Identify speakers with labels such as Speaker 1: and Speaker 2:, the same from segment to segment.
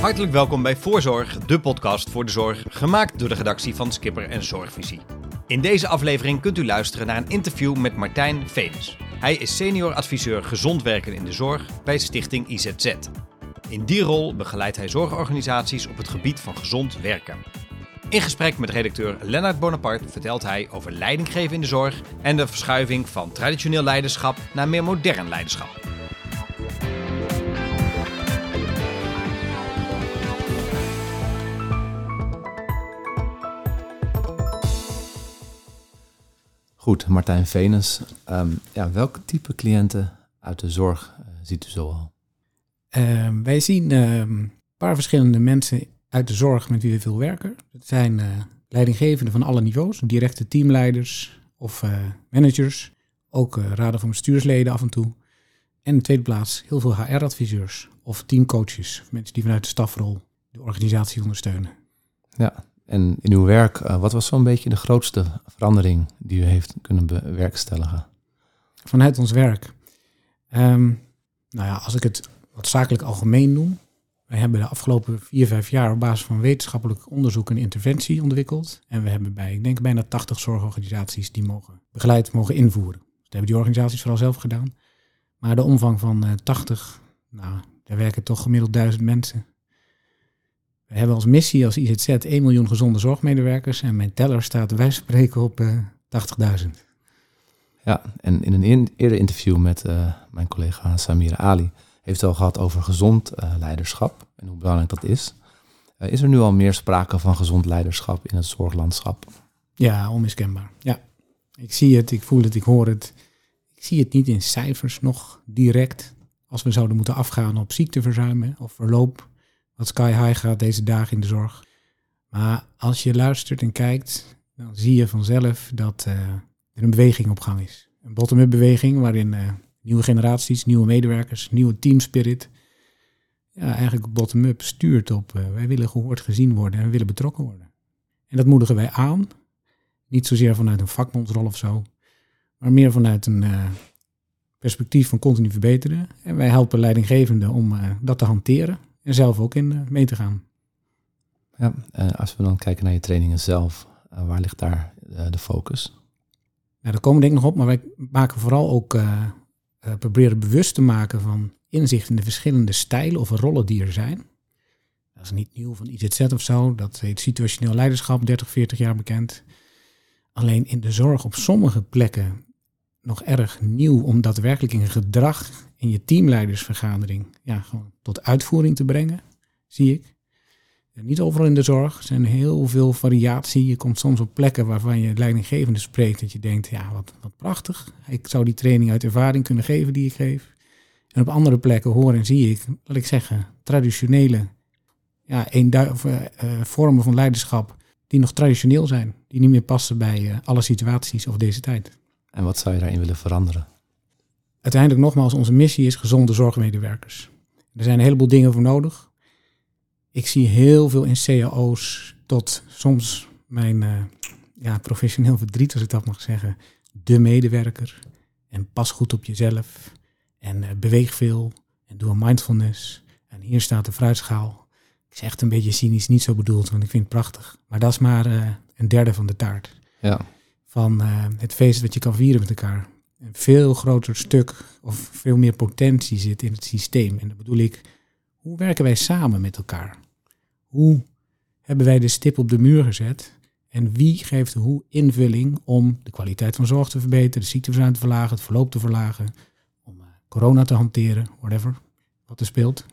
Speaker 1: Hartelijk welkom bij Voorzorg, de podcast voor de zorg, gemaakt door de redactie van Skipper en Zorgvisie. In deze aflevering kunt u luisteren naar een interview met Martijn Venus. Hij is senior adviseur gezond werken in de zorg bij Stichting IZZ. In die rol begeleidt hij zorgorganisaties op het gebied van gezond werken. In gesprek met redacteur Lennart Bonaparte vertelt hij over leidinggeven in de zorg en de verschuiving van traditioneel leiderschap naar meer modern leiderschap.
Speaker 2: Goed, Martijn Venus. Um, ja, welke type cliënten uit de zorg uh, ziet u zoal?
Speaker 3: Uh, wij zien uh, een paar verschillende mensen uit de zorg met wie we veel werken. Dat zijn uh, leidinggevenden van alle niveaus, directe teamleiders of eh, managers, ook raden van bestuursleden af en toe. En in de tweede plaats heel veel HR-adviseurs of teamcoaches, of mensen die vanuit de stafrol de organisatie ondersteunen.
Speaker 2: Ja, en in uw werk, wat was zo'n beetje de grootste verandering die u heeft kunnen bewerkstelligen?
Speaker 3: Vanuit ons werk. Um, nou ja, als ik het wat zakelijk algemeen noem. Wij hebben de afgelopen vier, vijf jaar op basis van wetenschappelijk onderzoek een interventie ontwikkeld. En we hebben bij, ik denk, bijna 80 zorgorganisaties die mogen begeleid mogen invoeren. Dat hebben die organisaties vooral zelf gedaan. Maar de omvang van uh, 80, nou, daar werken toch gemiddeld duizend mensen. We hebben als missie als IZZ 1 miljoen gezonde zorgmedewerkers en mijn teller staat wij spreken op uh, 80.000.
Speaker 2: Ja, en in een eerder interview met uh, mijn collega Samira Ali heeft al gehad over gezond uh, leiderschap en hoe belangrijk dat is. Uh, is er nu al meer sprake van gezond leiderschap in het zorglandschap?
Speaker 3: Ja, onmiskenbaar. Ja, ik zie het, ik voel het, ik hoor het. Ik zie het niet in cijfers nog direct. Als we zouden moeten afgaan op ziekteverzuim of verloop, wat sky high gaat deze dagen in de zorg. Maar als je luistert en kijkt, dan zie je vanzelf dat uh, er een beweging op gang is. Een bottom-up beweging waarin nieuwe generaties, nieuwe medewerkers, nieuwe teamspirit. Ja, eigenlijk bottom-up stuurt op. Uh, wij willen gehoord gezien worden en we willen betrokken worden. En dat moedigen wij aan. Niet zozeer vanuit een vakbondsrol of zo, maar meer vanuit een uh, perspectief van continu verbeteren. En wij helpen leidinggevenden om uh, dat te hanteren en zelf ook in mee te gaan.
Speaker 2: Ja, als we dan kijken naar je trainingen zelf, waar ligt daar de focus?
Speaker 3: Nou, daar komen we denk ik nog op, maar wij maken vooral ook uh, proberen bewust te maken van inzicht in de verschillende stijlen of rollen die er zijn. Dat is niet nieuw van IZZ of zo, dat heet situationeel leiderschap, 30, 40 jaar bekend. Alleen in de zorg op sommige plekken nog erg nieuw om daadwerkelijk in gedrag in je teamleidersvergadering ja, gewoon tot uitvoering te brengen, zie ik. Niet overal in de zorg. Er zijn heel veel variatie. Je komt soms op plekken waarvan je leidinggevende spreekt. Dat je denkt, ja, wat, wat prachtig. Ik zou die training uit ervaring kunnen geven die ik geef. En op andere plekken hoor en zie ik, laat ik zeggen, traditionele ja, of, uh, vormen van leiderschap die nog traditioneel zijn. Die niet meer passen bij uh, alle situaties of deze tijd.
Speaker 2: En wat zou je daarin willen veranderen?
Speaker 3: Uiteindelijk nogmaals, onze missie is gezonde zorgmedewerkers. Er zijn een heleboel dingen voor nodig. Ik zie heel veel in cao's tot soms mijn uh, ja, professioneel verdriet, als ik dat mag zeggen, de medewerker. En pas goed op jezelf. En uh, beweeg veel. En doe een mindfulness. En hier staat de fruitschaal. Ik zeg echt een beetje cynisch, niet zo bedoeld, want ik vind het prachtig. Maar dat is maar uh, een derde van de taart.
Speaker 2: Ja.
Speaker 3: Van het feest dat je kan vieren met elkaar. Een veel groter stuk of veel meer potentie zit in het systeem. En dat bedoel ik hoe werken wij samen met elkaar? Hoe hebben wij de stip op de muur gezet? En wie geeft hoe invulling om de kwaliteit van zorg te verbeteren, de ziekteverzuim te verlagen, het verloop te verlagen, om uh, corona te hanteren, whatever, wat er speelt.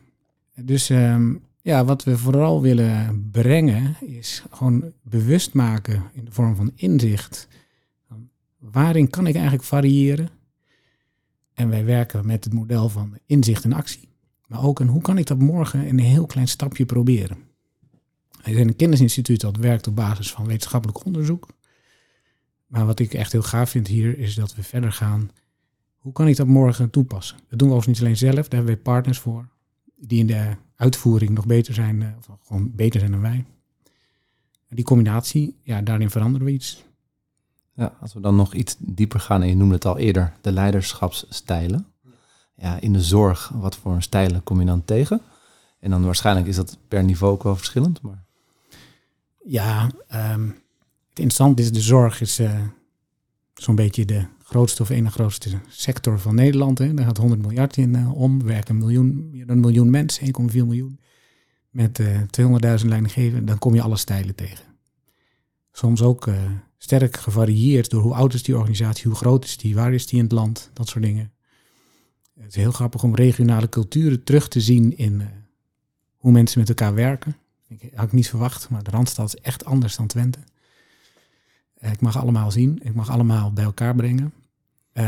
Speaker 3: Dus um, ja, wat we vooral willen brengen is gewoon bewust maken in de vorm van inzicht. Waarin kan ik eigenlijk variëren? En wij werken met het model van inzicht en actie. Maar ook en hoe kan ik dat morgen in een heel klein stapje proberen? Er is een kennisinstituut dat werkt op basis van wetenschappelijk onderzoek. Maar wat ik echt heel gaaf vind hier is dat we verder gaan. Hoe kan ik dat morgen toepassen? Dat doen we overigens niet alleen zelf, daar hebben wij partners voor. Die in de uitvoering nog beter zijn, eh, of gewoon beter zijn dan wij. Die combinatie, ja, daarin veranderen we iets.
Speaker 2: Ja, als we dan nog iets dieper gaan, en je noemde het al eerder, de leiderschapsstijlen. Ja, in de zorg, wat voor stijlen kom je dan tegen? En dan waarschijnlijk is dat per niveau ook wel verschillend. Maar...
Speaker 3: Ja, ehm, het interessante is, de zorg is eh, zo'n beetje de grootste of ene grootste sector van Nederland. Hè. Daar gaat 100 miljard in eh, om. werken een miljoen, meer dan een miljoen mensen, 1,4 miljoen. Met uh, 200.000 leidinggeven, dan kom je alle stijlen tegen. Soms ook uh, sterk gevarieerd door hoe oud is die organisatie, hoe groot is die, waar is die in het land, dat soort dingen. Het is heel grappig om regionale culturen terug te zien in uh, hoe mensen met elkaar werken. Ik had ik niet verwacht, maar de Randstad is echt anders dan Twente. Uh, ik mag allemaal zien, ik mag allemaal bij elkaar brengen. Uh,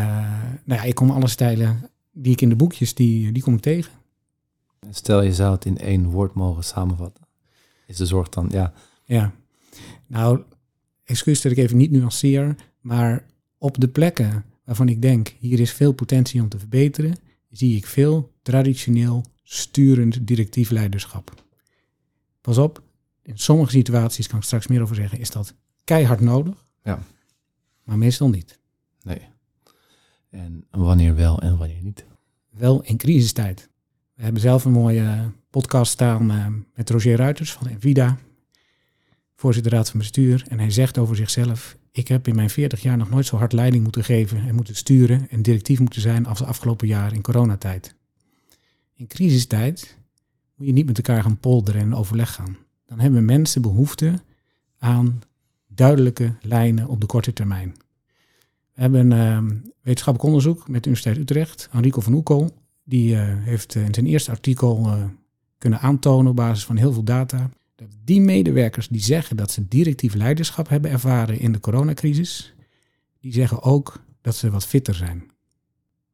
Speaker 3: nou ja, ik kom alle stijlen die ik in de boekjes, die, die kom ik tegen.
Speaker 2: Stel je zou het in één woord mogen samenvatten. Is de zorg dan, ja.
Speaker 3: Ja, nou, excuus dat ik even niet nuanceer, maar op de plekken waarvan ik denk, hier is veel potentie om te verbeteren, zie ik veel traditioneel sturend directief leiderschap. Pas op, in sommige situaties, kan ik straks meer over zeggen, is dat keihard nodig.
Speaker 2: Ja.
Speaker 3: Maar meestal niet.
Speaker 2: Nee. En wanneer wel en wanneer niet?
Speaker 3: Wel in crisistijd. We hebben zelf een mooie podcast staan uh, met Roger Ruiters van Envida, voorzitter raad van bestuur. En hij zegt over zichzelf, ik heb in mijn 40 jaar nog nooit zo hard leiding moeten geven en moeten sturen en directief moeten zijn als de afgelopen jaar in coronatijd. In crisistijd moet je niet met elkaar gaan polderen en overleg gaan. Dan hebben mensen behoefte aan duidelijke lijnen op de korte termijn. We hebben uh, wetenschappelijk onderzoek met de Universiteit Utrecht. Enrico van Oekel, die uh, heeft uh, in zijn eerste artikel uh, kunnen aantonen op basis van heel veel data dat die medewerkers die zeggen dat ze directief leiderschap hebben ervaren in de coronacrisis, die zeggen ook dat ze wat fitter zijn.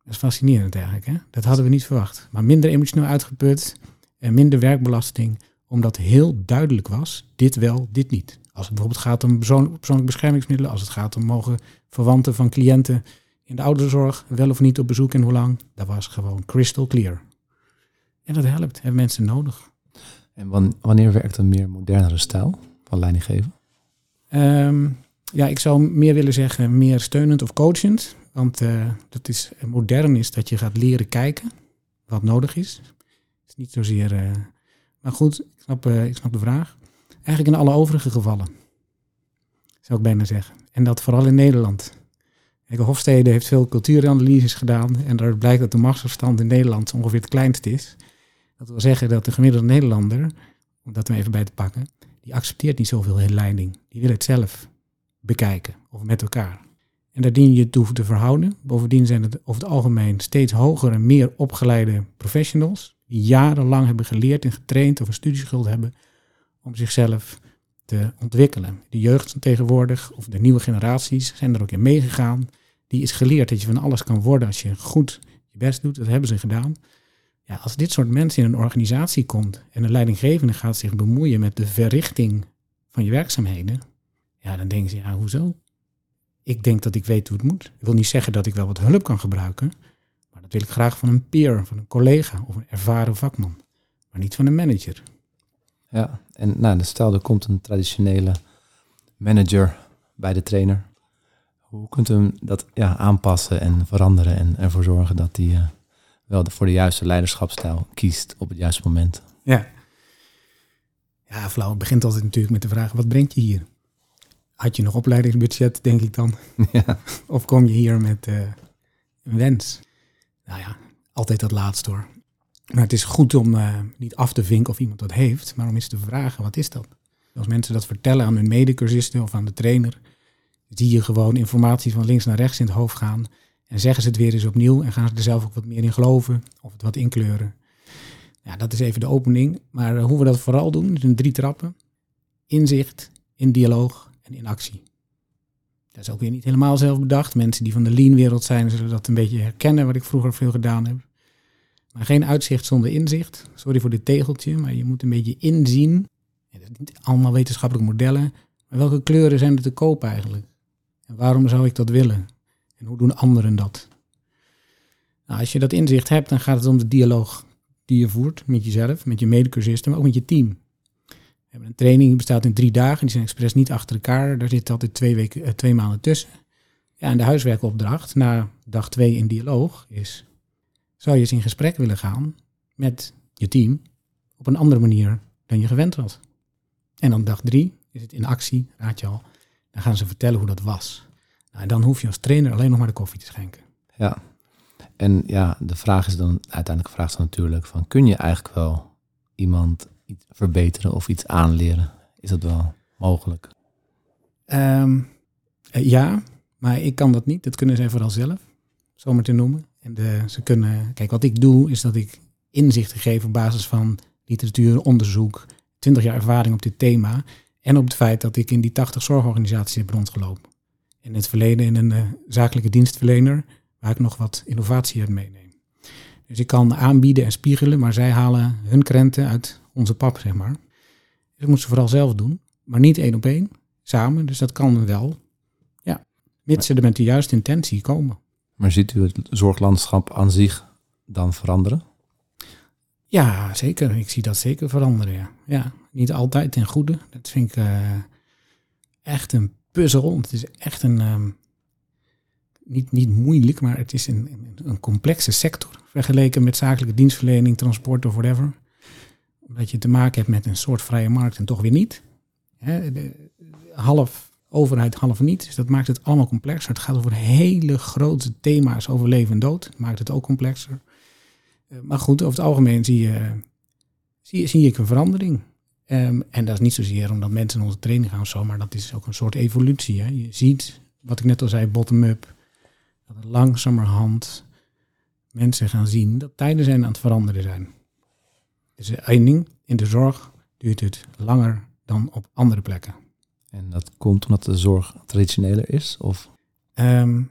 Speaker 3: Dat is fascinerend eigenlijk, hè? Dat hadden we niet verwacht. Maar minder emotioneel uitgeput en minder werkbelasting, omdat heel duidelijk was, dit wel, dit niet. Als het bijvoorbeeld gaat om persoonlijke beschermingsmiddelen, als het gaat om mogen verwanten van cliënten in de ouderenzorg wel of niet op bezoek en hoe lang, dat was gewoon crystal clear. En dat helpt, hebben mensen nodig.
Speaker 2: En wanneer werkt een meer modernere stijl van leidinggeven?
Speaker 3: Um, ja, ik zou meer willen zeggen meer steunend of coachend. Want uh, dat is modern is dat je gaat leren kijken wat nodig is. Het is niet zozeer. Uh, maar goed, ik snap, ik snap de vraag. Eigenlijk in alle overige gevallen. Zou ik bijna zeggen. En dat vooral in Nederland. Kijk, Hofstede heeft veel cultuuranalyses gedaan. En daaruit blijkt dat de machtsafstand in Nederland ongeveer het kleinst is. Dat wil zeggen dat de gemiddelde Nederlander, om dat er even bij te pakken, die accepteert niet zoveel leiding. Die wil het zelf bekijken of met elkaar. En daar dien je toe te verhouden. Bovendien zijn het over het algemeen steeds hoger en meer opgeleide professionals, die jarenlang hebben geleerd en getraind of een studieschuld hebben om zichzelf te ontwikkelen. De jeugd van tegenwoordig, of de nieuwe generaties, zijn er ook in meegegaan. Die is geleerd dat je van alles kan worden als je goed je best doet. Dat hebben ze gedaan. Ja, als dit soort mensen in een organisatie komt en een leidinggevende gaat zich bemoeien met de verrichting van je werkzaamheden, ja, dan denken ze, ja, hoezo? Ik denk dat ik weet hoe het moet. Ik wil niet zeggen dat ik wel wat hulp kan gebruiken, maar dat wil ik graag van een peer, van een collega of een ervaren vakman, maar niet van een manager.
Speaker 2: Ja, en nou, stel er komt een traditionele manager bij de trainer. Hoe kunt u hem dat ja, aanpassen en veranderen en ervoor zorgen dat hij uh, wel de, voor de juiste leiderschapstijl kiest op het juiste moment?
Speaker 3: Ja. Ja, flauw. Het begint altijd natuurlijk met de vraag, wat brengt je hier? Had je nog opleidingsbudget, denk ik dan?
Speaker 2: Ja.
Speaker 3: Of kom je hier met uh, een wens? Nou ja, altijd dat laatste hoor. Maar het is goed om uh, niet af te vinken of iemand dat heeft, maar om eens te vragen, wat is dat? Als mensen dat vertellen aan hun medecursisten of aan de trainer, zie je gewoon informatie van links naar rechts in het hoofd gaan. En zeggen ze het weer eens opnieuw en gaan ze er zelf ook wat meer in geloven of het wat inkleuren. Ja, dat is even de opening. Maar hoe we dat vooral doen, in drie trappen. Inzicht, in dialoog en in actie. Dat is ook weer niet helemaal zelf bedacht. Mensen die van de lean-wereld zijn, zullen dat een beetje herkennen, wat ik vroeger veel gedaan heb. Maar geen uitzicht zonder inzicht. Sorry voor dit tegeltje, maar je moet een beetje inzien. En dat niet allemaal wetenschappelijke modellen. Maar welke kleuren zijn er te koop eigenlijk? En waarom zou ik dat willen? En hoe doen anderen dat? Nou, als je dat inzicht hebt, dan gaat het om de dialoog die je voert met jezelf, met je medecursisten, maar ook met je team. We hebben een training die bestaat in drie dagen. Die zijn expres niet achter elkaar. Daar zit altijd twee, weken, twee maanden tussen. Ja, en de huiswerkopdracht na dag twee in dialoog is... zou je eens in gesprek willen gaan met je team op een andere manier dan je gewend was? En dan dag drie is het in actie, raad je al. Dan gaan ze vertellen hoe dat was. Nou, en dan hoef je als trainer alleen nog maar de koffie te schenken.
Speaker 2: Ja. En ja, de vraag is dan, uiteindelijk vraag is dan natuurlijk van, kun je eigenlijk wel iemand iets verbeteren of iets aanleren? Is dat wel mogelijk?
Speaker 3: Ehm, eh, ja, maar ik kan dat niet. Dat kunnen zij vooral zelf, zomaar te noemen. En de, ze kunnen, kijk, wat ik doe is dat ik inzichten geef op basis van literatuur, onderzoek, 20 jaar ervaring op dit thema. En op het feit dat ik in die 80 zorgorganisaties heb rondgelopen. In het verleden in een uh, zakelijke dienstverlener, waar ik nog wat innovatie uit meeneem. Dus ik kan aanbieden en spiegelen, maar zij halen hun krenten uit onze pap, zeg maar. Dus ik moet ze vooral zelf doen, maar niet één op één, samen. Dus dat kan wel, ja, mits ze er met de juiste intentie komen.
Speaker 2: Maar ziet u het zorglandschap aan zich dan veranderen?
Speaker 3: Ja, zeker. Ik zie dat zeker veranderen, ja. ja niet altijd ten goede. Dat vind ik uh, echt een puzzel. Het is echt een, um, niet, niet moeilijk, maar het is een, een complexe sector. Vergeleken met zakelijke dienstverlening, transport of whatever. Omdat je te maken hebt met een soort vrije markt en toch weer niet. Hè, de, half overheid, half niet. Dus dat maakt het allemaal complexer. Het gaat over hele grote thema's over leven en dood. Maakt het ook complexer. Uh, maar goed, over het algemeen zie, je, zie, zie ik een verandering. Um, en dat is niet zozeer omdat mensen in onze training gaan of zo, maar dat is ook een soort evolutie. Hè? Je ziet, wat ik net al zei, bottom-up, dat er langzamerhand mensen gaan zien dat tijden zijn aan het veranderen zijn. Dus één ding, in de zorg duurt het langer dan op andere plekken.
Speaker 2: En dat komt omdat de zorg traditioneler is? Of?
Speaker 3: Um,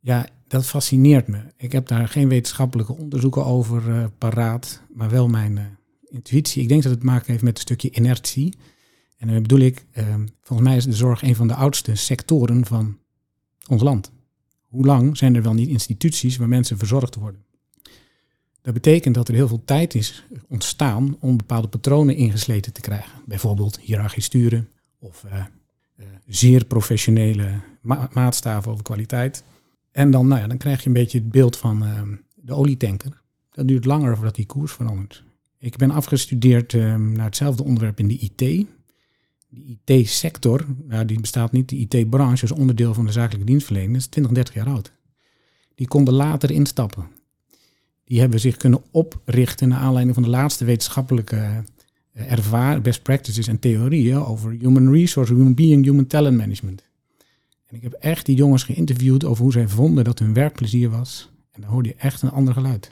Speaker 3: ja, dat fascineert me. Ik heb daar geen wetenschappelijke onderzoeken over uh, paraat, maar wel mijn uh, intuïtie. Ik denk dat het te maken heeft met een stukje inertie. En dan bedoel ik, uh, volgens mij is de zorg een van de oudste sectoren van ons land. Hoe lang zijn er wel niet instituties waar mensen verzorgd worden? Dat betekent dat er heel veel tijd is ontstaan om bepaalde patronen ingesleten te krijgen. Bijvoorbeeld hiërarchisch sturen of uh, uh, zeer professionele ma maatstaven over kwaliteit. En dan, nou ja, dan krijg je een beetje het beeld van uh, de olietanker. Dat duurt langer voordat die koers verandert. Ik ben afgestudeerd um, naar hetzelfde onderwerp in de IT. De IT-sector, nou, die bestaat niet. De IT-branche is onderdeel van de zakelijke dienstverlening. Is 20, 30 jaar oud. Die konden later instappen. Die hebben zich kunnen oprichten naar aanleiding van de laatste wetenschappelijke uh, ervaring, best practices en theorieën over human resource, human being, human talent management. En ik heb echt die jongens geïnterviewd over hoe zij vonden dat hun werkplezier was. En dan hoorde je echt een ander geluid.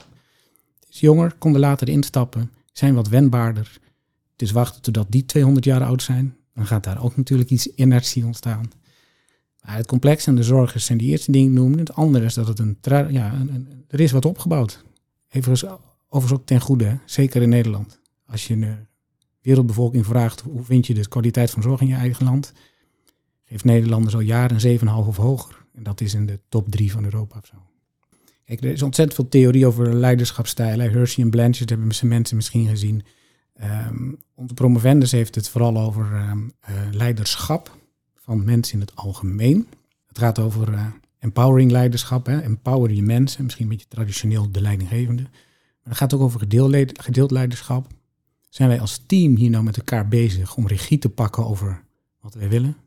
Speaker 3: Dus jonger, konden later instappen, zijn wat wendbaarder. Het is wachten totdat die 200 jaar oud zijn. Dan gaat daar ook natuurlijk iets inertie ontstaan. Maar het complex en de zorgen zijn die eerste dingen noemen. Het andere is dat het een, ja, een, een, er is wat opgebouwd. Even overigens ook ten goede, zeker in Nederland. Als je een wereldbevolking vraagt hoe vind je de kwaliteit van zorg in je eigen land, geeft Nederlanders al jaren een 7,5 of hoger. En dat is in de top 3 van Europa of zo. Er is ontzettend veel theorie over leiderschapstijlen. Hershey en Blanchard hebben mensen misschien gezien. Um, onze promovendus heeft het vooral over um, uh, leiderschap van mensen in het algemeen. Het gaat over uh, empowering leiderschap, hè? empower je mensen, misschien een beetje traditioneel de leidinggevende. Maar het gaat ook over gedeeld, gedeeld leiderschap. Zijn wij als team hier nou met elkaar bezig om regie te pakken over wat wij willen?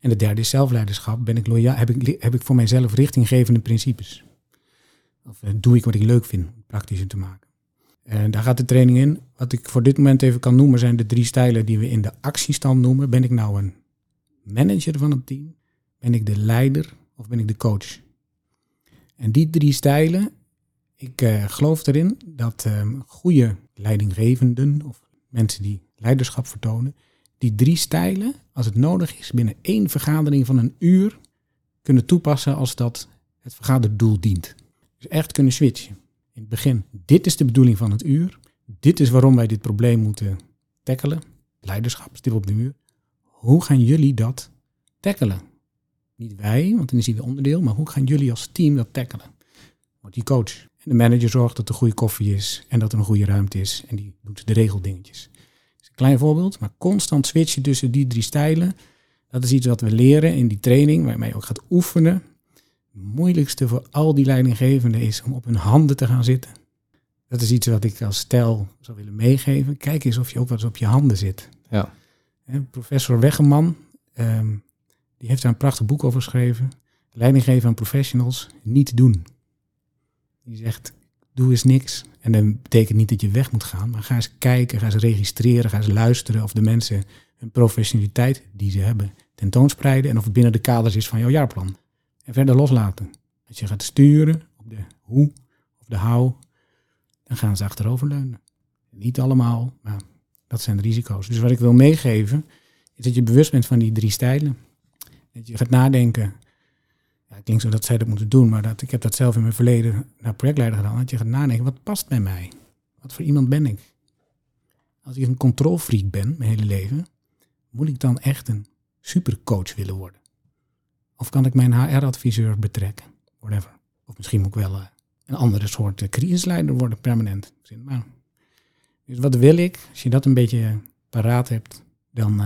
Speaker 3: En de derde is zelfleiderschap. Ben ik loyaal, heb, ik, heb ik voor mijzelf richtinggevende principes? Of uh, doe ik wat ik leuk vind, praktischer te maken? En daar gaat de training in. Wat ik voor dit moment even kan noemen zijn de drie stijlen die we in de actiestand noemen. Ben ik nou een manager van het team? Ben ik de leider of ben ik de coach? En die drie stijlen, ik uh, geloof erin dat um, goede leidinggevenden of mensen die leiderschap vertonen, die drie stijlen, als het nodig is, binnen één vergadering van een uur kunnen toepassen als dat het vergaderdoel dient. Dus echt kunnen switchen. In het begin, dit is de bedoeling van het uur. Dit is waarom wij dit probleem moeten tackelen. Leiderschap, stil op de muur. Hoe gaan jullie dat tackelen? Niet wij, want dan is hij weer onderdeel, maar hoe gaan jullie als team dat tackelen? Wordt die coach. En de manager zorgt dat er goede koffie is en dat er een goede ruimte is. En die doet de regeldingetjes. Een klein voorbeeld, maar constant switchen tussen die drie stijlen. Dat is iets wat we leren in die training, waarmee je ook gaat oefenen. Het moeilijkste voor al die leidinggevenden is om op hun handen te gaan zitten. Dat is iets wat ik als stijl zou willen meegeven. Kijk eens of je ook wat eens op je handen zit.
Speaker 2: Ja.
Speaker 3: Professor Weggeman, ehm, die heeft daar een prachtig boek over geschreven. Leidinggeven aan professionals, niet doen. Die zegt, doe eens niks. En dat betekent niet dat je weg moet gaan, maar ga eens kijken, ga eens registreren, ga eens luisteren of de mensen hun professionaliteit die ze hebben tentoonspreiden en of het binnen de kaders is van jouw jaarplan. En verder loslaten. Als je gaat sturen op de hoe of de how, dan gaan ze achteroverleunen. Niet allemaal, maar dat zijn de risico's. Dus wat ik wil meegeven, is dat je bewust bent van die drie stijlen. Dat je gaat nadenken. Ja, klinkt zo dat zij dat moeten doen, maar dat, ik heb dat zelf in mijn verleden naar projectleider gedaan. Dat je gaat nadenken, wat past bij mij? Wat voor iemand ben ik? Als ik een controlfreak ben, mijn hele leven, moet ik dan echt een supercoach willen worden? Of kan ik mijn HR-adviseur betrekken? Whatever. Of misschien moet ik wel eh, een andere soort eh, crisisleider worden, permanent. Maar, dus wat wil ik? Als je dat een beetje eh, paraat hebt, dan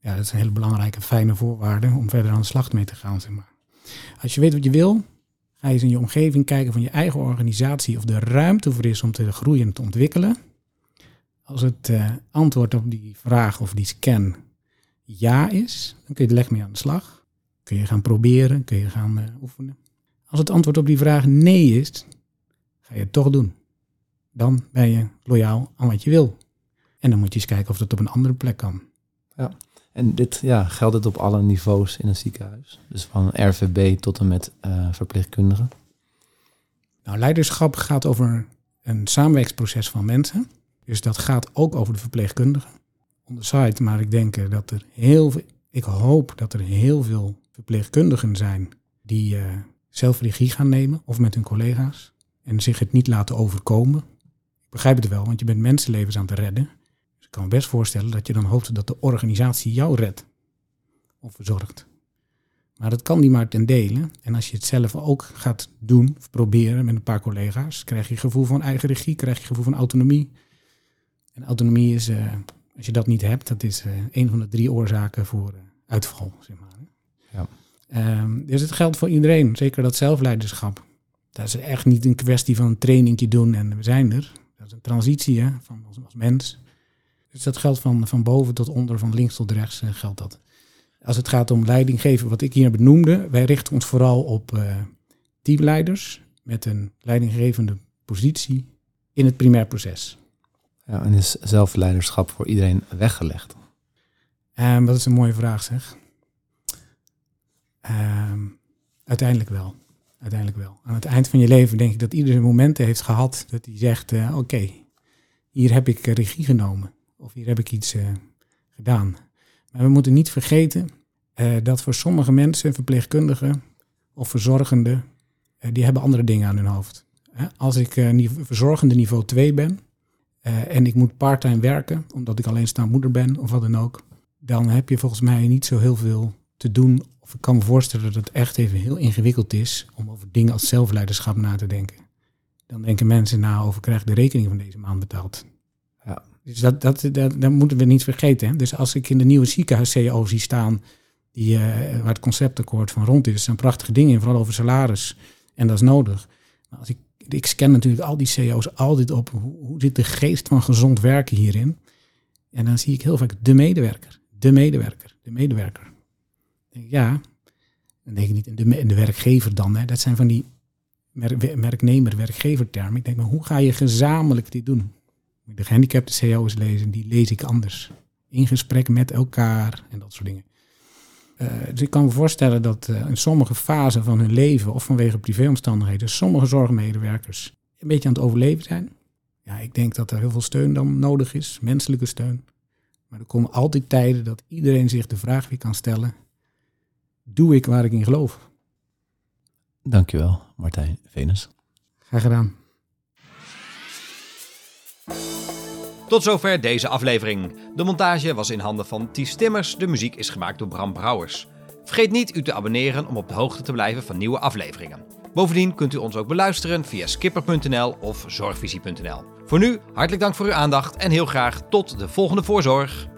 Speaker 3: ja, dat is een hele belangrijke, fijne voorwaarde om verder aan de slag mee te gaan. Zeg maar. Als je weet wat je wil, ga je eens in je omgeving kijken van je eigen organisatie of er ruimte voor is om te groeien en te ontwikkelen. Als het antwoord op die vraag of die scan ja is, dan kun je er lekker mee aan de slag. Kun je gaan proberen, kun je gaan uh, oefenen. Als het antwoord op die vraag nee is, ga je het toch doen. Dan ben je loyaal aan wat je wil. En dan moet je eens kijken of dat op een andere plek kan.
Speaker 2: Ja. En dit ja, geldt het op alle niveaus in een ziekenhuis? Dus van RVB tot en met uh, verpleegkundigen?
Speaker 3: Nou, leiderschap gaat over een samenwerksproces van mensen. Dus dat gaat ook over de verpleegkundigen. On the site, maar ik denk dat er heel veel, ik hoop dat er heel veel verpleegkundigen zijn die uh, zelf regie gaan nemen of met hun collega's en zich het niet laten overkomen. Ik begrijp het wel, want je bent mensenlevens aan het redden. Dus ik kan me best voorstellen dat je dan hoopt dat de organisatie jou redt of verzorgt. Maar dat kan niet maar ten dele. En als je het zelf ook gaat doen of proberen met een paar collega's, krijg je gevoel van eigen regie, krijg je gevoel van autonomie. En autonomie is, uh, als je dat niet hebt, dat is uh, een van de drie oorzaken voor uitval. Zeg maar.
Speaker 2: Ja.
Speaker 3: Um, dus het geldt voor iedereen, zeker dat zelfleiderschap. Dat is echt niet een kwestie van een trainingje doen en we zijn er. Dat is een transitie hè, van als, als mens. Dus dat geldt van, van boven tot onder, van links tot rechts uh, geldt dat. Als het gaat om leiding geven, wat ik hier benoemde, wij richten ons vooral op uh, teamleiders met een leidinggevende positie in het primair proces.
Speaker 2: Ja, en is zelfleiderschap voor iedereen weggelegd?
Speaker 3: Um, dat is een mooie vraag zeg. Um, uiteindelijk wel. Uiteindelijk wel. Aan het eind van je leven denk ik dat ieder momenten heeft gehad dat hij zegt, uh, oké, hier heb ik regie genomen. Of hier heb ik iets uh, gedaan. Maar we moeten niet vergeten dat voor sommige mensen, verpleegkundigen of verzorgenden, die hebben andere dingen aan hun hoofd. Als ik verzorgende niveau 2 ben en ik moet parttime werken, omdat ik alleenstaand moeder ben of wat dan ook, dan heb je volgens mij niet zo heel veel te doen of ik kan me voorstellen dat het echt even heel ingewikkeld is om over dingen als zelfleiderschap na te denken. Dan denken mensen na over, krijg ik de rekening van deze maand betaald?
Speaker 2: Ja.
Speaker 3: Dus dat, dat, dat, dat moeten we niet vergeten. Hè? Dus als ik in de nieuwe ziekenhuis-CEO zie staan, die, uh, waar het conceptakkoord van rond is, zijn prachtige dingen, vooral over salaris. En dat is nodig. Maar als ik, ik scan natuurlijk al die CEO's altijd op, hoe, hoe zit de geest van gezond werken hierin? En dan zie ik heel vaak de medewerker, de medewerker, de medewerker ja, dan denk ik niet de, de werkgever dan. Hè. Dat zijn van die werknemer, werkgever termen. Ik denk, maar hoe ga je gezamenlijk dit doen? De gehandicapte CEO's lezen, die lees ik anders. In gesprek met elkaar en dat soort dingen. Uh, dus ik kan me voorstellen dat uh, in sommige fasen van hun leven of vanwege privéomstandigheden sommige zorgmedewerkers een beetje aan het overleven zijn. Ja, ik denk dat er heel veel steun dan nodig is, menselijke steun. Maar er komen altijd tijden dat iedereen zich de vraag weer kan stellen: doe ik waar ik in geloof.
Speaker 2: Dankjewel, Martijn Venus.
Speaker 3: Graag gedaan.
Speaker 1: Tot zover deze aflevering. De montage was in handen van Ties Timmers. De muziek is gemaakt door Bram Brouwers. Vergeet niet u te abonneren om op de hoogte te blijven van nieuwe afleveringen. Bovendien kunt u ons ook beluisteren via skipper.nl of zorgvisie.nl. Voor nu, hartelijk dank voor uw aandacht en heel graag tot de volgende voorzorg.